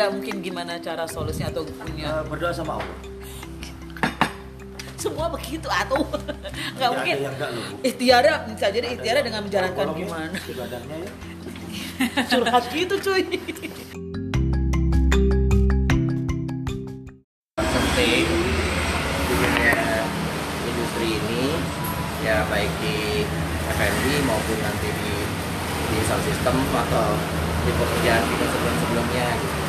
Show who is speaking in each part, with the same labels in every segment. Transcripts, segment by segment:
Speaker 1: ada mungkin gimana cara solusinya atau punya
Speaker 2: Eh, berdoa sama Allah.
Speaker 1: Semua begitu atau nggak mungkin. ikhtiara bisa jadi ikhtiara dengan menjalankan
Speaker 2: ya,
Speaker 1: gimana?
Speaker 2: ibadahnya ya.
Speaker 1: Curhat gitu cuy.
Speaker 3: Penting dunia industri ini ya baik di F&B maupun nanti di di sound system atau di pekerjaan kita sebelum-sebelumnya gitu.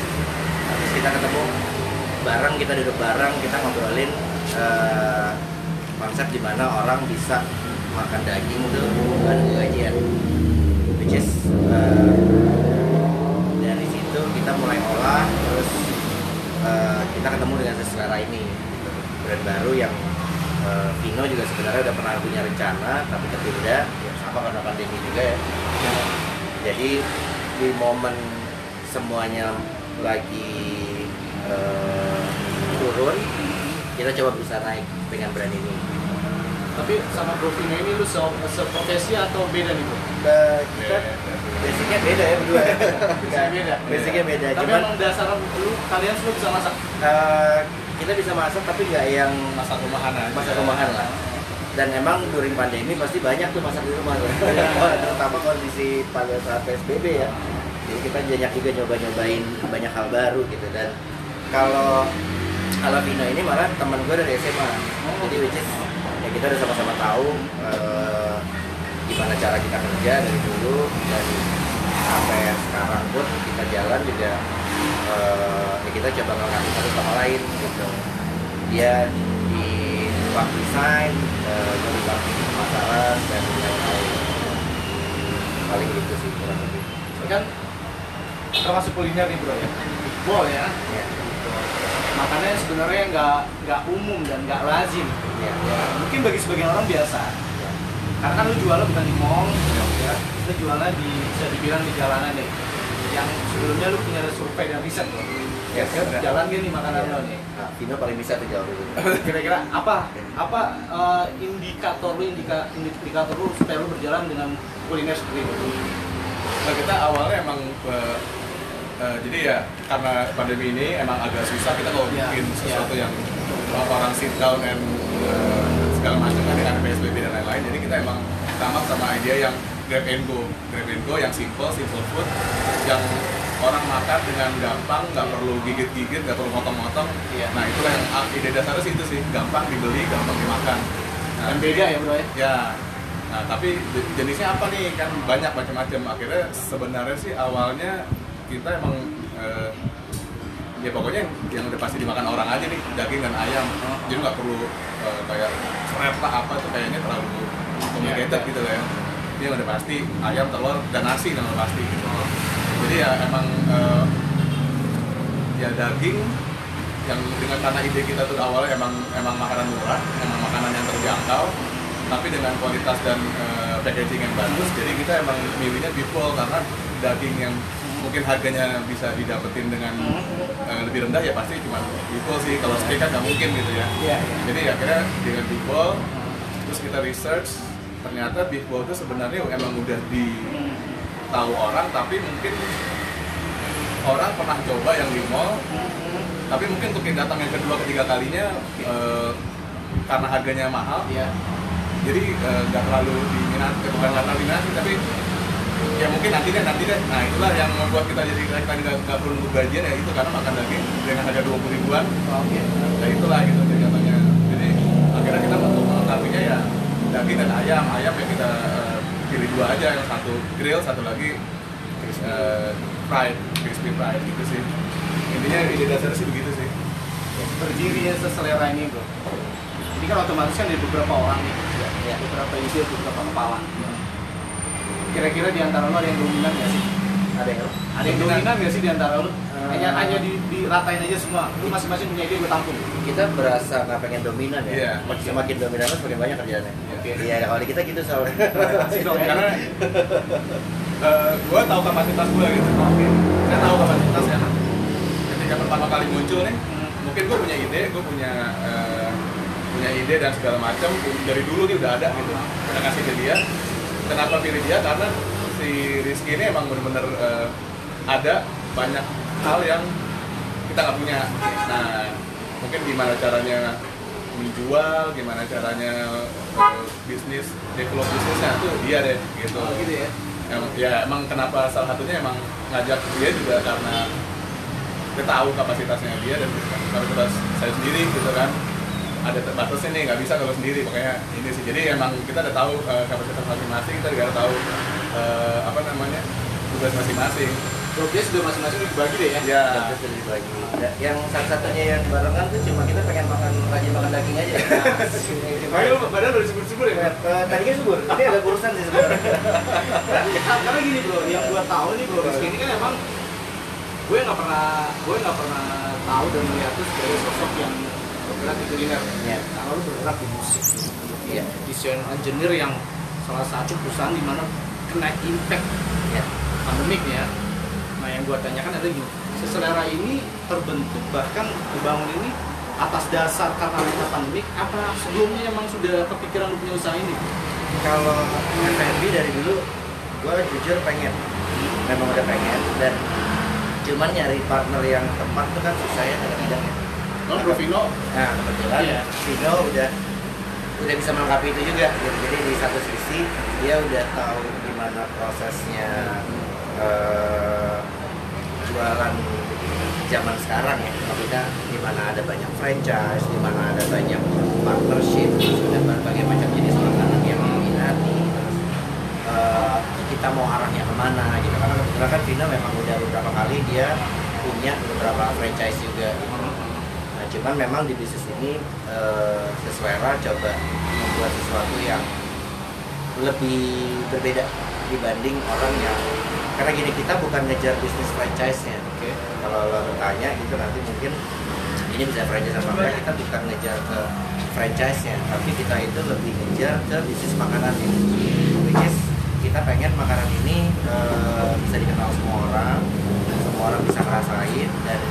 Speaker 3: Habis kita ketemu bareng, kita duduk bareng, kita ngobrolin eh, konsep di mana orang bisa makan daging tuh bukan gajian which is eh, dari situ kita mulai olah terus eh, kita ketemu dengan seselera ini. Brand baru yang eh, Vino juga sebenarnya udah pernah punya rencana tapi tertunda. Ya sama karena pandemi juga ya. Jadi di momen semuanya lagi eh, turun kita coba bisa naik dengan brand ini
Speaker 4: Tapi sama Vino ini lu se- seprofesi atau beda nih bro?
Speaker 3: Eh, kita basicnya beda ya berdua
Speaker 4: Basicnya beda.
Speaker 3: basicnya beda
Speaker 4: Tapi
Speaker 3: cuman
Speaker 4: emang dasar lu kalian semua bisa masak?
Speaker 3: eh, kita bisa masak tapi nggak yang
Speaker 4: Masak rumahan aja.
Speaker 3: masak rumahan lah dan emang during pandemi pasti banyak tuh masak di rumah tuh terutama kondisi pada saat PSBB ya jadi kita banyak juga nyoba-nyobain banyak hal baru gitu. Dan kalau kalau Vino ini malah teman gue dari SMA jadi which is ya kita udah sama-sama tahu eh, gimana cara kita kerja dari dulu dan sampai sekarang pun kita jalan juga eh, ya kita coba ngangkat satu sama lain gitu. Dia di bak desain gue di bak pemasaran dan lain-lain. Paling gitu sih kurang lebih.
Speaker 4: Kan termasuk kuliner nih bro ya. Bol ya.
Speaker 3: ya
Speaker 4: Makannya sebenarnya nggak nggak umum dan nggak lazim.
Speaker 3: ya
Speaker 4: Ya, mungkin bagi sebagian orang biasa. Karena kan lu jualnya bukan di mall, ya. Lu jualnya di bisa dibilang di jalanan deh. Yang sebelumnya lu punya survei dan riset.
Speaker 3: Yes,
Speaker 4: Ya,
Speaker 3: ada.
Speaker 4: jalan gini makanan
Speaker 3: Iya.
Speaker 4: lo nih.
Speaker 3: nah, Vino paling bisa tuh jawab itu
Speaker 4: Kira-kira apa apa eh, indikator lu indika, indikator lu supaya lu berjalan dengan kuliner seperti itu?
Speaker 5: Nah, kita awalnya emang eh, eh, jadi ya karena pandemi ini emang agak susah kita kalau
Speaker 4: Ya,
Speaker 5: bikin
Speaker 4: ya.
Speaker 5: sesuatu yang orang sit down and eh, segala macam kan dengan PSBB dan lain-lain. Jadi kita emang tamat sama ide yang grab and go, grab and go yang simple, simple food, yang orang makan dengan gampang, nggak perlu gigit-gigit, nggak perlu motong-motong.
Speaker 4: Iya.
Speaker 5: Nah itulah yang ah, ide dasarnya sih itu sih, gampang dibeli, gampang dimakan. Nah,
Speaker 4: Dan beda ya bro ya?
Speaker 5: Ya. Nah, tapi je- jenisnya apa nih? Kan banyak macam-macam. Akhirnya sebenarnya sih awalnya kita emang eh, ya pokoknya yang, yang udah pasti dimakan orang aja nih, daging dan ayam. Jadi nggak perlu eh, kayak lah apa tuh kayaknya terlalu complicated
Speaker 4: Iya, iya.
Speaker 5: gitu lah ya. Ini yang udah pasti ayam, telur, dan nasi yang udah pasti gitu. Jadi ya emang eh, ya daging yang dengan karena ide kita tuh awalnya emang emang makanan murah, emang makanan yang terjangkau, tapi dengan kualitas dan eh, packaging yang bagus, jadi kita emang milihnya beef karena daging yang mungkin harganya bisa didapetin dengan eh, lebih rendah ya pasti cuma bowl sih. Kalau steak kan nggak mungkin gitu ya.
Speaker 4: Iya.
Speaker 5: Jadi akhirnya dengan bowl, terus kita research, ternyata bowl itu sebenarnya emang udah di tahu orang, tapi mungkin orang pernah coba yang di mall, tapi mungkin untuk yang datang yang kedua ketiga kalinya eh, karena harganya mahal
Speaker 4: Iya.
Speaker 5: jadi eh, nggak terlalu diminati bukan terlalu diminati tapi ya mungkin nanti deh nanti deh. Nah itulah yang membuat kita jadi kita nggak nggak perlu nunggu gajian ya itu karena makan daging dengan harga dua puluh ribuan.
Speaker 4: Oke.
Speaker 5: ya itulah gitu kegiatannya jadi akhirnya kita untuk melengkapinya ya daging dan ayam. Ayam ya kita eh, pilih dua aja yang satu grill satu lagi eh, fried crispy fried gitu sih. Intinya ide dasarnya sih begitu sih.
Speaker 4: Berdirinya seselera ini bro. Ini kan otomatis kan dari beberapa orang nih,
Speaker 3: ya
Speaker 4: beberapa ide, beberapa kepala. Kira-kira di antara lo ada yang dominan nggak sih?
Speaker 3: ada yang
Speaker 4: Ada yang dominan nggak sih di antara lo?
Speaker 3: Eh.
Speaker 4: Hanya hanya di, diratain aja semua. Lu masing-masing punya ide gue tampung.
Speaker 3: kita berasa nggak pengen dominan ya
Speaker 5: Iya.
Speaker 3: Makin- semakin dominan kan semakin banyak kerjaannya
Speaker 4: Oke.
Speaker 3: iya kalau di kita gitu soalnya
Speaker 4: Asik dong ya.
Speaker 5: karena eh, gue tahu kapasitas gue gitu saya tahu kapasitasnya ketika pertama kali muncul nih mungkin gue punya ide gue punya eh, punya ide dan segala macam dari dulu nih udah ada gitu kita kasih ke dia kenapa pilih dia? Karena si Rizky ini emang bener-bener eh, ada banyak hal yang kita nggak punya. Nah mungkin gimana caranya menjual gimana caranya eh, bisnis develop bisnisnya tuh dia deh gitu.
Speaker 4: Oh, gitu ya.
Speaker 5: Emang- ya emang kenapa salah satunya emang ngajak dia juga karena kita tahu kapasitasnya dia dan kapasitas saya sendiri gitu kan ada terbatasnya nih nggak bisa kalau sendiri makanya ini sih jadi emang kita udah tahu eh, kapasitas masing-masing kita juga udah tahu eh, apa namanya tugas masing-masing
Speaker 4: Jobnya sudah masing-masing dibagi deh ya.
Speaker 5: ya
Speaker 3: dibagi. Yang satu-satunya yang barengan tuh cuma kita pengen makan rajin makan daging aja.
Speaker 4: Makanya lu badan udah subur-subur ya.
Speaker 3: Eh, eh, Tadinya subur, tapi agak kurusan sih sebenarnya.
Speaker 4: Karena- karena gini bro, yang gua tahu nih bro Rizky ini kan emang gue nggak pernah gue nggak pernah tahu dan melihat tuh sebagai sosok yang bergerak di kuliner.
Speaker 3: Iya.
Speaker 4: Karena lu bergerak di musik,
Speaker 3: Iya.
Speaker 4: desain engineer yang salah satu perusahaan di mana kena impact
Speaker 3: Iya.
Speaker 4: pandemik ya. Nah yang gua tanyakan adalah gini, selera ini terbentuk bahkan dibangun ini atas dasar karena adanya pandemik apa sebelumnya emang sudah kepikiran lu punya usaha ini?
Speaker 3: Kalau F&B dari dulu, gue jujur pengen, memang udah pengen dan cuman nyari partner yang tepat tuh kan susah ya kadang-kadang ya.
Speaker 4: Lo Bro Vino
Speaker 3: Nah kebetulan
Speaker 4: Iya.
Speaker 3: Vino udah udah bisa melengkapi itu juga. Jadi di satu sisi dia udah tahu gimana prosesnya eh, jualan zaman sekarang ya. Maksudnya di mana ada banyak franchise, di mana ada banyak partnership, sudah berbagai macam jenis makanan yang diminati. Terus eh, kita mau arahnya ke mana gitu karena kebetulan kan Vino memang udah beberapa kali dia punya beberapa franchise juga gitu. Cuman memang di bisnis ini eh, Sesuera coba membuat sesuatu yang lebih berbeda dibanding orang yang karena gini kita bukan ngejar bisnis franchise-nya.
Speaker 4: Oke.
Speaker 3: Kalau lo bertanya gitu nanti mungkin ini bisa franchise apa enggak kita bukan ngejar ke franchise-nya, tapi kita itu lebih ngejar ke bisnis makanan Which is kita pengen makanan ini eh, bisa dikenal semua orang, semua orang bisa ngerasain dan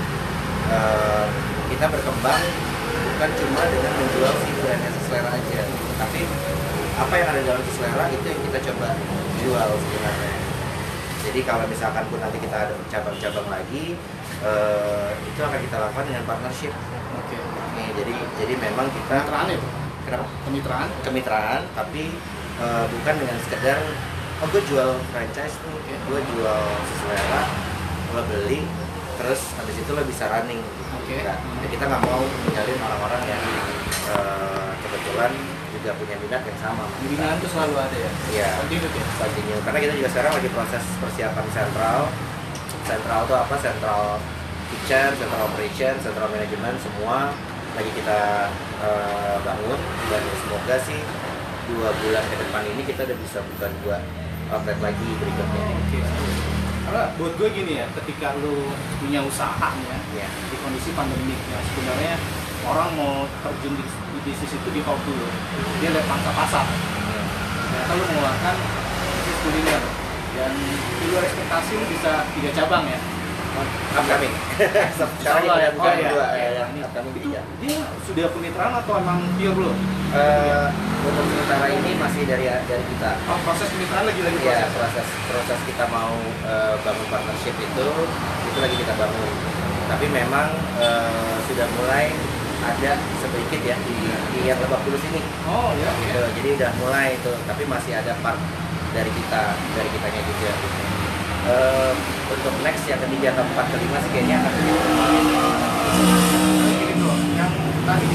Speaker 3: eh, kita berkembang bukan cuma dengan menjual si brandnya selera aja, tapi apa yang ada dalam selera itu yang kita coba jual sebenarnya. Jadi kalau misalkan pun nanti kita ada cabang-cabang lagi, eh, itu akan kita lakukan dengan partnership.
Speaker 4: Oke.
Speaker 3: Nih, jadi jadi memang kita
Speaker 4: Kemitraan ya?
Speaker 3: Kenapa?
Speaker 4: Kemitraan?
Speaker 3: kemitraan tapi eh, bukan dengan sekedar oh gue jual franchise nih gue jual selera lo beli terus habis itu lo bisa running Jadi kita nggak mau menjalin orang-orang yang eh, kebetulan juga punya minat yang sama.
Speaker 4: Bimbingan itu selalu ada ya?
Speaker 3: Iya.
Speaker 4: Continue ya?
Speaker 3: continue karena kita juga sekarang lagi proses persiapan sentral sentral itu apa sentral kitchen sentral operation sentral management semua lagi kita eh, bangun dan semoga sih dua bulan ke depan ini kita udah bisa buka dua outlet lagi berikutnya
Speaker 4: Oke. Karena buat gue gini ya, ketika lu punya usaha nih ya,
Speaker 3: ya
Speaker 4: di kondisi pandemik ya sebenarnya orang mau terjun di, di bisnis itu di dulu. Dia lihat pangsa pasar. Ternyata lu mengeluarkan bisnis kuliner. Dan di luar ekspektasi lu bisa tiga cabang ya.
Speaker 3: Upcoming. Sekarang
Speaker 4: ya.
Speaker 3: buka
Speaker 4: Oh, iya.
Speaker 3: dua
Speaker 4: Iya,
Speaker 3: ya,
Speaker 4: ini.
Speaker 3: upcoming
Speaker 4: itu dia sudah kemitraan atau emang pure?
Speaker 3: Eh, untuk sementara ini masih dari dari kita
Speaker 4: Oh, proses kemitraan lagi lagi
Speaker 3: Iya,
Speaker 4: proses.
Speaker 3: proses proses kita mau eh, bangun partnership itu itu lagi kita bangun. Tapi memang eh, sudah mulai ada sedikit ya di, di yang Lebak Bulus ini.
Speaker 4: Oh ya,
Speaker 3: Gitu.
Speaker 4: oke.
Speaker 3: Jadi udah mulai itu, tapi masih ada part dari kita dari kitanya juga. Eh, untuk next yang ketiga, keempat, kelima sih kayaknya akan
Speaker 4: yang tadi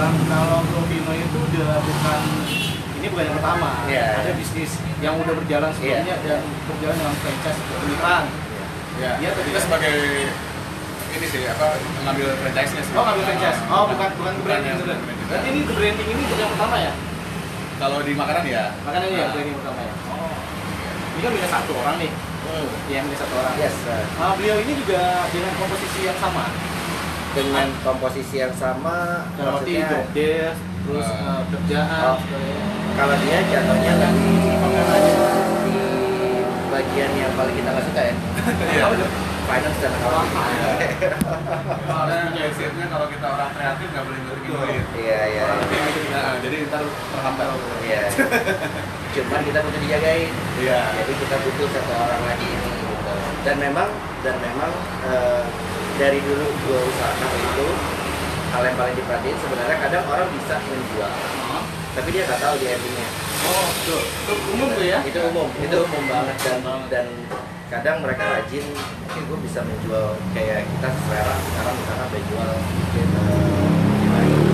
Speaker 4: bilang kalau Provino itu bukan ini bukan yang pertama.
Speaker 3: Iya.
Speaker 4: Ada bisnis yang udah berjalan sebelumnya dan berjalan dengan franchise kemitraan.
Speaker 5: ya
Speaker 4: Iya, tadi
Speaker 5: kita
Speaker 4: ya.
Speaker 5: sebagai ini sih apa ngambil franchise-nya sih
Speaker 4: Oh ngambil franchise. Oh bukan bukan branding sebenarnya. Berarti ini branding ini bukan yang pertama ya?
Speaker 5: kalau di makanan ya
Speaker 4: Makanya ini ya
Speaker 5: Nah.
Speaker 4: branding pertama ya. Oh. Ini kan punya satu orang nih.
Speaker 3: Hmm,
Speaker 4: Iya punya satu orang.
Speaker 3: yes, eh,
Speaker 4: Ah, beliau ini juga dengan komposisi yang sama.
Speaker 3: Dengan komposisi yang sama,
Speaker 4: Dalam arti
Speaker 3: maksudnya
Speaker 4: job desk, terus eh, kerjaan,
Speaker 3: Oh. kalau dia jatuhnya kan di, di bagian yang paling kita nggak suka ya
Speaker 5: Iya.
Speaker 3: Finance dan accounting
Speaker 5: Soalnya prinsipnya kalau kita orang kreatif nggak boleh ngerti duit.
Speaker 3: iya iya
Speaker 5: Orang kreatif, nah, jadi ntar terhambat.
Speaker 3: iya cuman kita butuh dijagain
Speaker 5: Iya.
Speaker 3: jadi kita butuh satu orang lagi ini gitu dan memang dan memang eh, dari dulu gue usahakan itu hal yang paling diperhatiin sebenarnya kadang orang bisa menjual
Speaker 4: Oh,
Speaker 3: tapi dia nggak tahu di endingnya
Speaker 4: Oh. Itu umum tuh ya?
Speaker 3: itu umum itu umum banget dan dan kadang mereka rajin mungkin gue bisa menjual kayak kita selera sekarang misalkan udah jual mungkin eh, lima ribu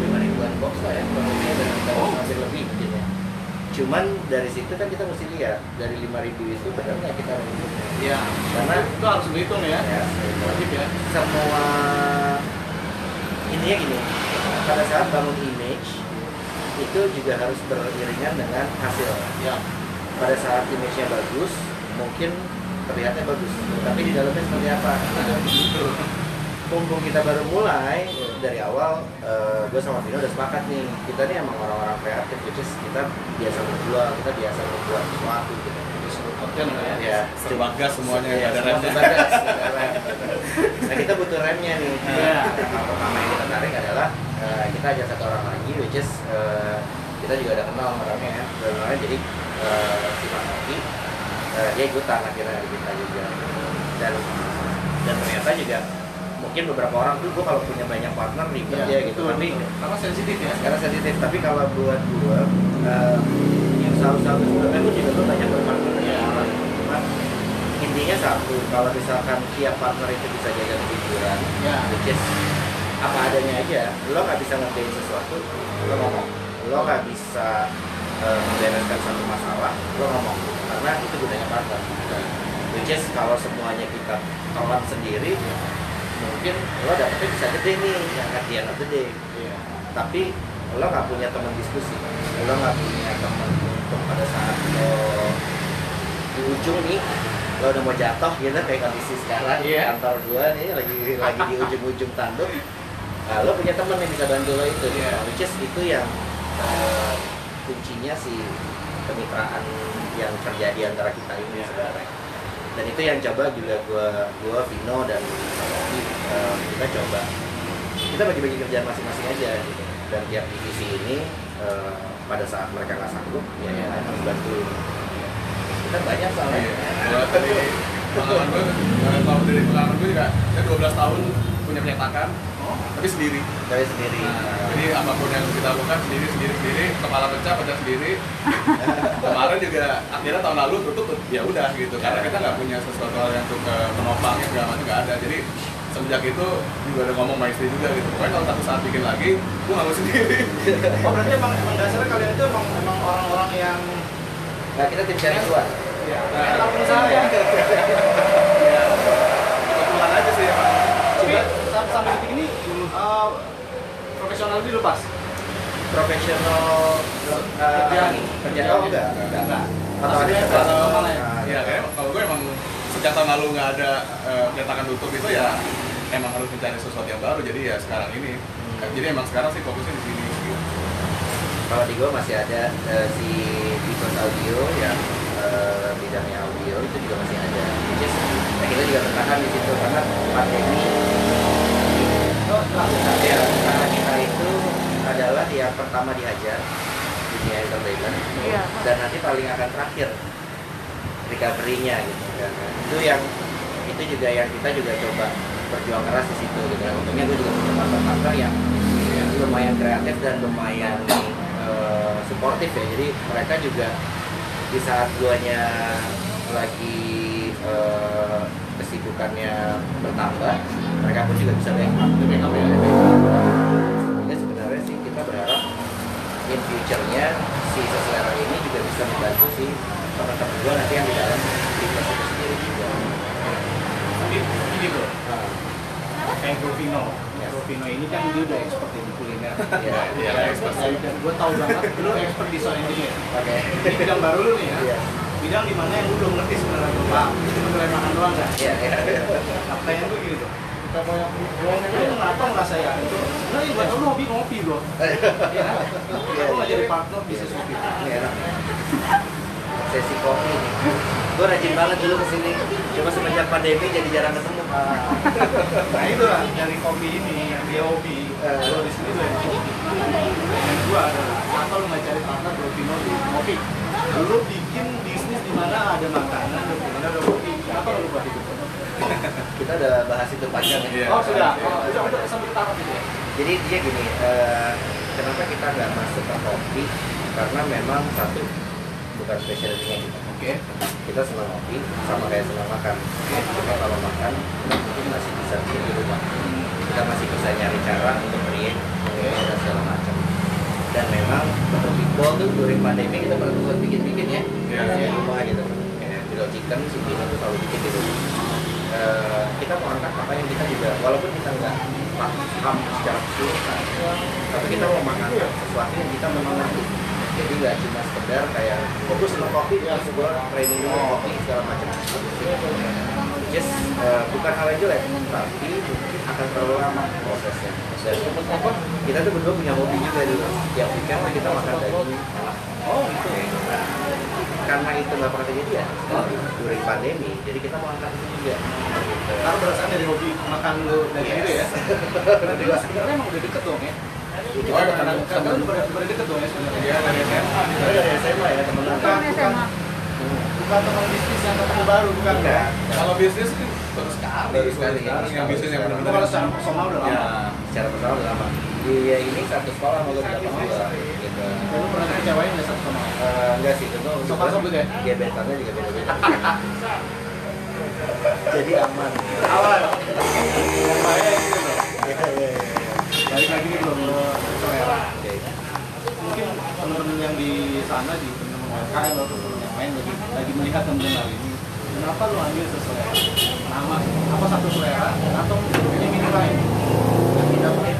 Speaker 3: lima ribuan box lah ya kurang lebih dan dan
Speaker 4: Oh.
Speaker 3: hampir lebih ya cuman dari situ kan kita mesti lihat dari lima ribu itu benar nggak kita menghitungnya
Speaker 4: Iya.
Speaker 3: karena
Speaker 4: Itu harus dihitung ya.
Speaker 3: ya
Speaker 4: Wajib ya.
Speaker 3: semua intinya gini pada saat bangun image itu juga harus beriringan dengan hasil
Speaker 4: Ya.
Speaker 3: pada saat image-nya bagus mungkin terlihatnya bagus tapi di dalamnya seperti apa mumpung kita baru mulai dari awal gue sama Vino udah sepakat nih kita nih emang orang-orang kreatif which is kita biasa menjual kita biasa membuat sesuatu gitu
Speaker 4: konten ya.
Speaker 3: ya
Speaker 5: Serba gas semuanya nggak ada remnya.
Speaker 3: gas, rem. nah kita butuh remnya nih
Speaker 4: Iya.
Speaker 3: Nah, pertama yang kita tarik adalah eh, kita ajak satu orang lagi which is eh, kita juga ada kenal orangnya ya jadi eh, si Mas Noki eh, dia ikutan akhirnya kita juga dan dan ternyata juga mungkin beberapa orang tuh gue kalau punya banyak partner ribet ya gitu
Speaker 4: betul,
Speaker 3: tapi
Speaker 4: betul. Karena sensitif ya.
Speaker 3: sekarang sensitif tapi kalau buat gue eh, yang selalu-selalu sebenarnya gue juga tuh banyak berpartner dengan
Speaker 4: Iya.
Speaker 3: orang cuma intinya satu kalau misalkan tiap partner itu bisa jaga kejujuran
Speaker 4: Ya.
Speaker 3: which is apa adanya aja lo nggak bisa ngerjain sesuatu lo ngomong lo nggak bisa membereskan satu masalah lo ngomong karena itu gunanya partner which is kalau semuanya kita telan sendiri mungkin lo dapetnya bisa gede nih yang end of the day
Speaker 4: Iya.
Speaker 3: tapi lo nggak punya teman diskusi lo nggak punya teman untuk pada saat lo di ujung nih lo udah mau jatuh gitu kayak kondisi sekarang
Speaker 4: Iya.
Speaker 3: kantor gua nih lagi lagi di ujung-ujung tanduk nah, lo punya teman yang bisa bantu lo itu
Speaker 4: Iya.
Speaker 3: which is itu yang eh, kuncinya si kemitraan yang terjadi antara kita ini
Speaker 4: Iya.
Speaker 3: sebenarnya dan itu yang coba juga gua gua Vino dan Rocky eh, kita coba. Kita bagi-bagi kerjaan masing-masing aja gitu. Dan tiap divisi ini eh, pada saat mereka nggak sanggup ya yang lain harus bantuin kita banyak soalnya.
Speaker 5: Iya. Dari pengalaman gue, kalau dari pengalaman gue juga, saya 12 tahun punya penyetakan, tapi sendiri.
Speaker 3: dari sendiri
Speaker 5: Nah, jadi apa pun yang kita lakukan sendiri, sendiri, sendiri, kepala pecah, pecah sendiri. Kemarin juga akhirnya tahun lalu tutup, ya udah gitu. Karena kita nggak punya sesuatu hal yang untuk eh, menopangnya segala macam nggak ada. Jadi semenjak itu juga ada ngomong sama istri juga gitu. Pokoknya kalau satu saat bikin lagi, gue nggak mau sendiri.
Speaker 4: Oh, berarti emang, emang dasarnya kalian itu emang, emang orang-orang yang
Speaker 3: nah kita tim cari keluar
Speaker 4: ya, mental pengusaha ya.
Speaker 5: ya, kebetulan aja sih emang.
Speaker 4: Tapi sam- sampai detik ini eh, profesional ini lepas.
Speaker 3: Profesional eh,
Speaker 4: Kerjaan.
Speaker 3: kerjaan oh enggak enggak
Speaker 4: Enggak.
Speaker 3: atau ada
Speaker 4: kalau-
Speaker 3: malah ya
Speaker 5: Iya, kayak kalau gue emang sejak tahun lalu nggak ada eh, penyetakan tutup itu ya emang harus mencari sesuatu yang baru. Jadi ya sekarang ini. Jadi emang sekarang sih fokusnya di sini. Gitu.
Speaker 3: kalau di gua masih ada eh, si Bikos Audio yang eh, bidangnya audio itu juga masih ada which is ya kita juga bertahan di situ karena pandemi
Speaker 4: Oh,
Speaker 3: Nah, ya, usaha kita itu adalah yang pertama dihajar dunia entertainment
Speaker 1: Iya.
Speaker 3: dan nanti paling akan terakhir recovery-nya gitu kan. Itu yang itu juga yang kita juga coba berjuang keras di situ gitu. Untungnya gue juga punya partner-partner yang yang lumayan kreatif dan lumayan eh, suportif ya. Jadi mereka juga di saat guanya lagi eh, kesibukannya bertambah, mereka pun juga bisa backup, backup ya. In future-nya si seselera ini juga bisa membantu si teman-teman gua nanti yang di dalam bisnis itu sendiri juga.
Speaker 4: Ini bro,
Speaker 3: Nah,
Speaker 4: kayak Grovino.
Speaker 3: Yes.
Speaker 4: Grovino ini kan dia udah expert di kuliner.
Speaker 3: Iya,
Speaker 5: iya, expert.
Speaker 4: Dan gue tau banget, lu expert di soal engineer.
Speaker 3: Oke.
Speaker 4: Ini bidang baru lu nih ya.
Speaker 3: Iya.
Speaker 4: Bidang di mana yang lu belum ngerti sebenarnya gue paham. Itu beneran makan doang kan?
Speaker 3: Iya, iya.
Speaker 4: Nah, pertanyaan gue gini tuh. Ya itu? Sebenarnya buat lu hobi ngopi bro. Iya kan? Aku nggak jadi partner bisnis kopi.
Speaker 3: Ini enak. Sesi kopi nih. Gue rajin banget dulu ke sini. Cuma semenjak pandemi jadi jarang ketemu.
Speaker 4: Nah itu lah dari kopi ini yang dia hobi.
Speaker 3: Eh.
Speaker 4: Kalau di sini tuh yang kopi. Yang gua adalah kenapa lu nggak cari partner Grovino di kopi? Lu bikin bisnis di mana ada makanan, di mana ada kopi. Kenapa lu buat itu?
Speaker 3: Kita udah bahas itu panjang ya.
Speaker 4: Oh sudah, oh, udah sampai tahap itu ya.
Speaker 3: Jadi dia gini, eh, kenapa kita nggak masuk ke kopi? Karena memang satu bukan specialty-nya kita.
Speaker 4: Oke.
Speaker 3: Kita senang kopi, sama kayak senang makan. Cuma kalau makan, kita mungkin masih bisa bikin di rumah. Kita masih bisa nyari cara untuk create, mengelola dan segala macam. Dan memang untuk Bigbowl tuh during pandemi kita baru buat bikin-bikin ya.
Speaker 5: Iya.
Speaker 3: Di rumah gitu. Kayak Chicken, si Bino tuh selalu bikin di rumah. Eh, kita mau angkat apa yang kita juga, walaupun kita nggak paham secara keseluruhan, tapi kita mau makan sesuatu yang kita memang ngerti. Jadi nggak cuma sekedar kayak fokus sama kopi ya sebuah training dulu kopi segala macam. Just eh, bukan hal yang jelek tapi mungkin akan terlalu lama prosesnya. Dan kita tuh berdua punya hobi juga dulu yang weekend tuh kita makan daging. Oh gitu karena itu nggak pernah kejadian during pandemi jadi kita mau angkat itu juga.
Speaker 4: Karena berdasarkan dari hobi makan lu dari
Speaker 3: Yes.
Speaker 4: itu ya. Berarti lu sebenarnya emang udah deket dong ya.
Speaker 3: Itu
Speaker 5: Oh,
Speaker 3: kan
Speaker 5: karena
Speaker 3: karena
Speaker 4: Karena lu udah udah deket dong ya sebenarnya.
Speaker 5: Iya dari SMA.
Speaker 3: Dari SMA ya teman
Speaker 4: Bukan bukan teman bisnis yang ketemu baru bukan
Speaker 3: enggak
Speaker 5: Kalau bisnis baru sekali.
Speaker 3: Baru sekali,
Speaker 5: Sekarang yang bisnis yang benar-benar.
Speaker 4: Kalau secara personal udah lama.
Speaker 5: Ya.
Speaker 3: secara personal udah lama dia ini satu sekolah sama gue udah lama gitu
Speaker 4: lu pernah kecewain nggak satu sama orang?
Speaker 3: Eh, enggak sih itu
Speaker 4: Sopan sobut ya?
Speaker 3: gebetannya juga beda-beda jadi aman
Speaker 4: Awal. Yang bahaya gitu loh. Balik lagi nih belum selera. Mungkin teman-teman yang di sana di teman-teman UMKM atau teman yang lain lagi lagi melihat mendengar ini. Kenapa lu ambil seselera? Nama? Apa satu selera? Atau ini ini lain?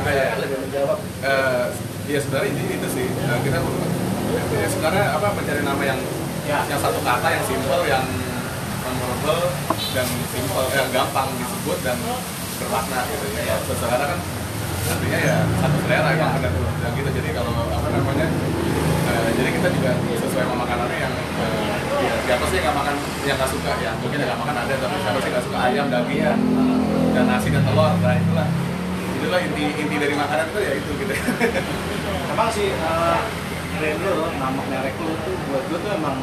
Speaker 5: Kayak
Speaker 3: lebih menjawab
Speaker 5: eh, ya sebenarnya ini itu sih. Eh, kita ya, sebenarnya apa mencari nama yang
Speaker 4: Ya.
Speaker 5: yang satu kata yang simple yang memorable dan simple yang gampang disebut dan bermakna gitu ya. Selera kan artinya ya satu selera emang benar. Dan gitu. Jadi kalau apa namanya eh, jadi kita juga sesuai sama makanannya yang eh, ya siapa sih yang nggak makan yang nggak suka. Ya mungkin yang nggak makan ada tapi siapa sih nggak suka. Ayam daging ya dan nasi dan telur. Nah itulah. Itulah inti inti dari makanan itu ya itu gitu.
Speaker 4: Emang sih eh, brand lu, nama merek lu tuh buat gue tuh emang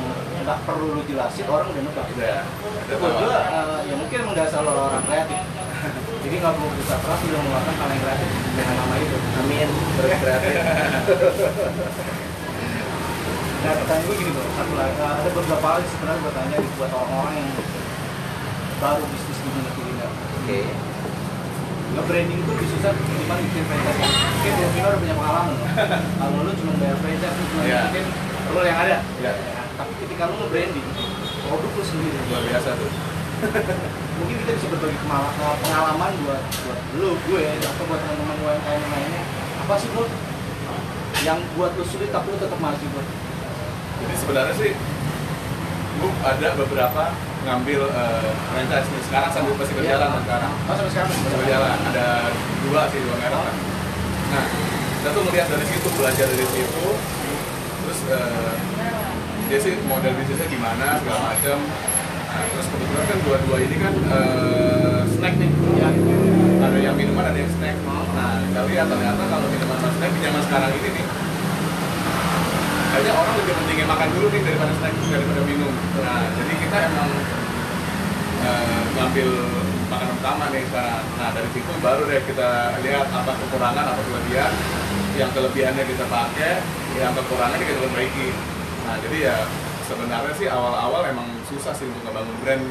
Speaker 4: nggak perlu lu jelasin orang udah nebak.
Speaker 5: udah
Speaker 4: Itu buat gue eh, ya mungkin emang dasar lo orang kreatif. Jadi nggak perlu besar keras udah mengeluarkan hal yang kreatif dengan nama itu.
Speaker 3: amin berkreatif
Speaker 4: Nah pertanyaan gue gini bro, satu lagi eh, ada beberapa hal sebenarnya gue tanya buat orang-orang yang baru bisnis di dunia kuliner.
Speaker 3: oke
Speaker 4: Nge-branding itu lebih susah ketimbang bikin franchise. Mungkin Bro Vino udah punya pengalaman. Kalau lu cuma bayar franchise, lu cuma
Speaker 5: Iya.
Speaker 4: bikin rule yang ada.
Speaker 5: Iya.
Speaker 4: Ya, Tapi ketika lu nge-branding, produk lu sendiri.
Speaker 5: luar biasa tuh
Speaker 4: Mungkin kita bisa berbagi pengalaman buat buat lu, gue, atau buat teman-teman UMKM yang lainnya. Apa sih bro? Yang buat lu sulit tapi lu tetap maju bro.
Speaker 5: Jadi sebenarnya sih gue ada beberapa ngambil eh, franchise nih. Sekarang sambil masih berjalan
Speaker 4: Iya.
Speaker 5: sekarang.
Speaker 4: Oh sampai sekarang
Speaker 5: masih berjalan. ada dua sih dua merek kan nah kita tuh melihat dari situ belajar dari situ. Terus eh, dia sih model bisnisnya gimana segala macam nah terus kebetulan kan dua-dua ini kan eh, snack nih.
Speaker 4: Ya.
Speaker 5: ada yang minuman ada yang snack. Nah kita lihat ternyata kalau minuman sama snack di zaman sekarang ini nih kayaknya orang lebih pentingin makan dulu nih daripada snack daripada minum. Nah jadi kita emang eh, ngambil makanan utama nih sekarang. Nah dari situ baru deh kita lihat apa kekurangan apa kelebihan. Yang kelebihannya kita pakai yang kekurangannya kita perbaiki. Nah jadi ya sebenarnya sih awal-awal emang susah sih untuk ngebangun brand.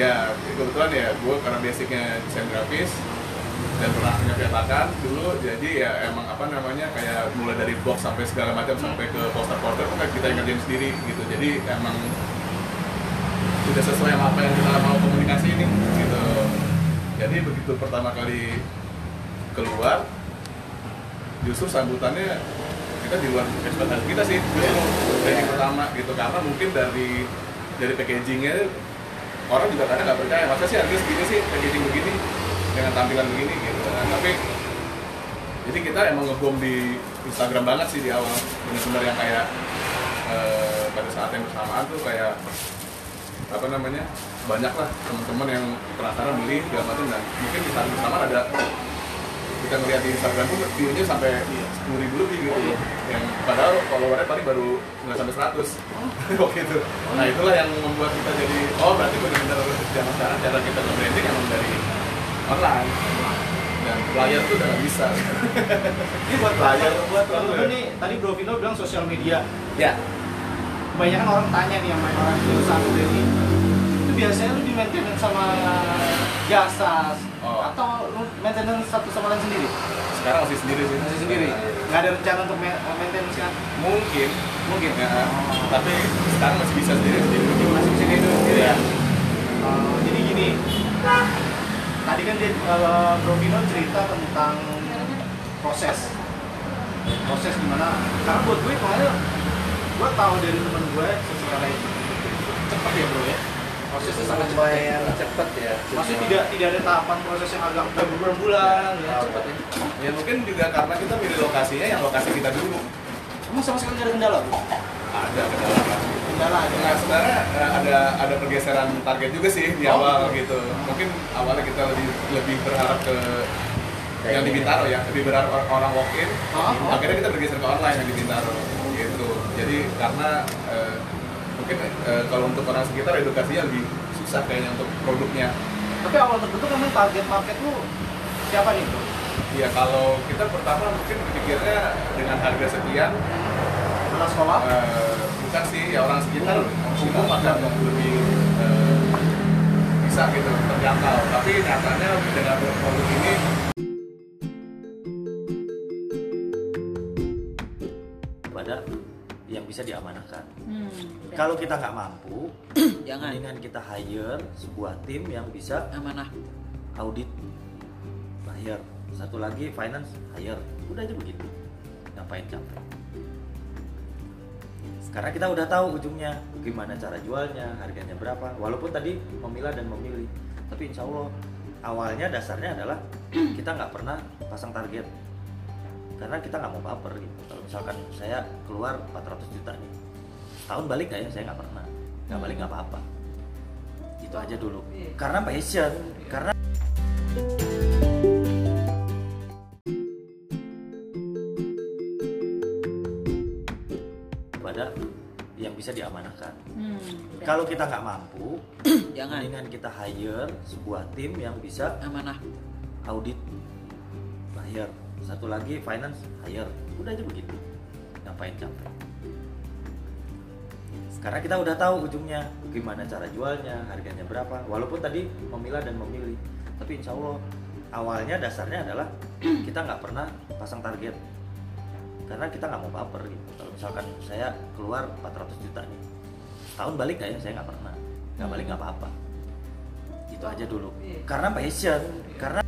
Speaker 5: Ya kebetulan ya gue karena basicnya desain grafis dan pernah punya cetakan dulu jadi ya emang apa namanya kayak mulai dari box sampai segala macam sampai ke poster poster kan kita ngerjain sendiri gitu. Jadi emang sudah sesuai sama apa yang kita mau komunikasi ini gitu. Jadi begitu pertama kali keluar justru sambutannya kita di luar ekspektasi kita sih justru dari pertama gitu. Karena mungkin dari dari packagingnya orang juga kadang nggak percaya masa sih harga segini sih packaging begini dengan tampilan begini gitu. Nah, tapi jadi kita emang ngebom di Instagram banget sih di awal. Benar-benar yang kayak eh, pada saat yang bersamaan tuh kayak apa namanya banyak lah teman-teman yang penasaran beli segala macam. Dan mungkin di saat bersamaan ada kita ngeliat di Instagram pun view-nya sampai sepuluh ribu lebih gitu. Yang padahal followernya paling baru nggak sampai 100 waktu itu. Nah itulah yang membuat kita jadi oh berarti benar-benar zaman sekarang cara kita nge-branding online dan layar tuh udah bisa
Speaker 4: Ini buat
Speaker 5: Layar.
Speaker 4: buat teman-teman nih, tadi Bro Vino bilang sosial media.
Speaker 3: Ya,
Speaker 4: Kebanyakan orang tanya nih yang main orang di usaha ini. Itu biasanya lu di maintenance sama jasa
Speaker 5: Oh.
Speaker 4: atau lu maintenance satu sama lain sendiri?
Speaker 5: sekarang masih sendiri sih
Speaker 4: Masih sendiri. Nggak ada rencana untuk ma- maintenance kan?
Speaker 5: mungkin
Speaker 4: Mungkin.
Speaker 5: ya, tapi sekarang masih bisa sendiri sendiri
Speaker 4: Masih bisa sendiri
Speaker 5: Iya.
Speaker 4: ya. Uh, jadi gini, tadi kan dia, uh, Bro Vino cerita tentang proses, proses gimana? Karena buat gue kemarin, gue tahu dari temen gue secara cepet ya bro ya. Prosesnya sangat cepet.
Speaker 3: lumayan cepet ya.
Speaker 4: Maksudnya tidak tidak ada tahapan proses yang agak berbulan-bulan, ya, cepet ya.
Speaker 5: ya mungkin juga karena kita milih lokasinya yang lokasi kita dulu
Speaker 4: Emang sama sekali ada kendala bro?
Speaker 5: ada kendala
Speaker 4: aja.
Speaker 5: Nah, sebenarnya eh, ada ada pergeseran target juga sih di
Speaker 4: Oh,
Speaker 5: awal
Speaker 4: gitu.
Speaker 5: gitu. Mungkin awalnya kita lebih lebih berharap ke
Speaker 3: Kayak
Speaker 5: yang di. Bintaro ya, lebih berharap or- orang walk in.
Speaker 4: Oh.
Speaker 5: Akhirnya kita bergeser ke online yang di Bintaro gitu. Jadi karena eh, mungkin eh, kalau untuk orang sekitar edukasinya lebih susah kayaknya untuk produknya.
Speaker 4: Tapi awal terbentuk memang target market lu siapa nih bro?
Speaker 5: Ya kalau kita pertama mungkin berpikirnya dengan harga sekian
Speaker 4: Anak sekolah?
Speaker 5: Bukan sih ya orang sekitar
Speaker 4: Umum.
Speaker 5: umum akan lebih eh, bisa gitu terjangkau tapi nyatanya dengan produk ini
Speaker 2: pada yang bisa diamanahkan.
Speaker 1: Hmm.
Speaker 2: Kalau kita nggak mampu,
Speaker 1: Jangan.
Speaker 2: mendingan kita hire sebuah tim yang bisa
Speaker 1: Amanah.
Speaker 2: audit, hire. Satu lagi finance, hire. Udah aja begitu. Ngapain capek? Sekarang kita udah tahu ujungnya, gimana cara jualnya, harganya berapa. Walaupun tadi memilah dan memilih, tapi insya Allah awalnya dasarnya adalah kita nggak pernah pasang target. Karena kita nggak mau baper gitu. Kalau misalkan saya keluar 400 juta nih tahun balik nggak ya? Saya nggak pernah. Nggak balik nggak apa-apa. Itu aja dulu. Karena passion. Karena pada yang bisa diamanahkan.
Speaker 1: Hmm.
Speaker 2: kalau kita nggak mampu
Speaker 1: Jangan.
Speaker 2: mendingan kita hire sebuah tim yang bisa
Speaker 1: Amanah.
Speaker 2: audit hire satu lagi finance hire. Udah aja begitu. Ngapain capek? Sekarang kita udah tahu ujungnya gimana cara jualnya harganya berapa. Walaupun tadi memilah dan memilih. Tapi insya Allah awalnya dasarnya adalah kita nggak pernah pasang target karena kita nggak mau baper gitu. Kalau misalkan saya keluar 400 juta nih tahun balik nggak ya? Saya nggak pernah. Nggak balik nggak apa-apa. Itu aja dulu. Karena passion. Karena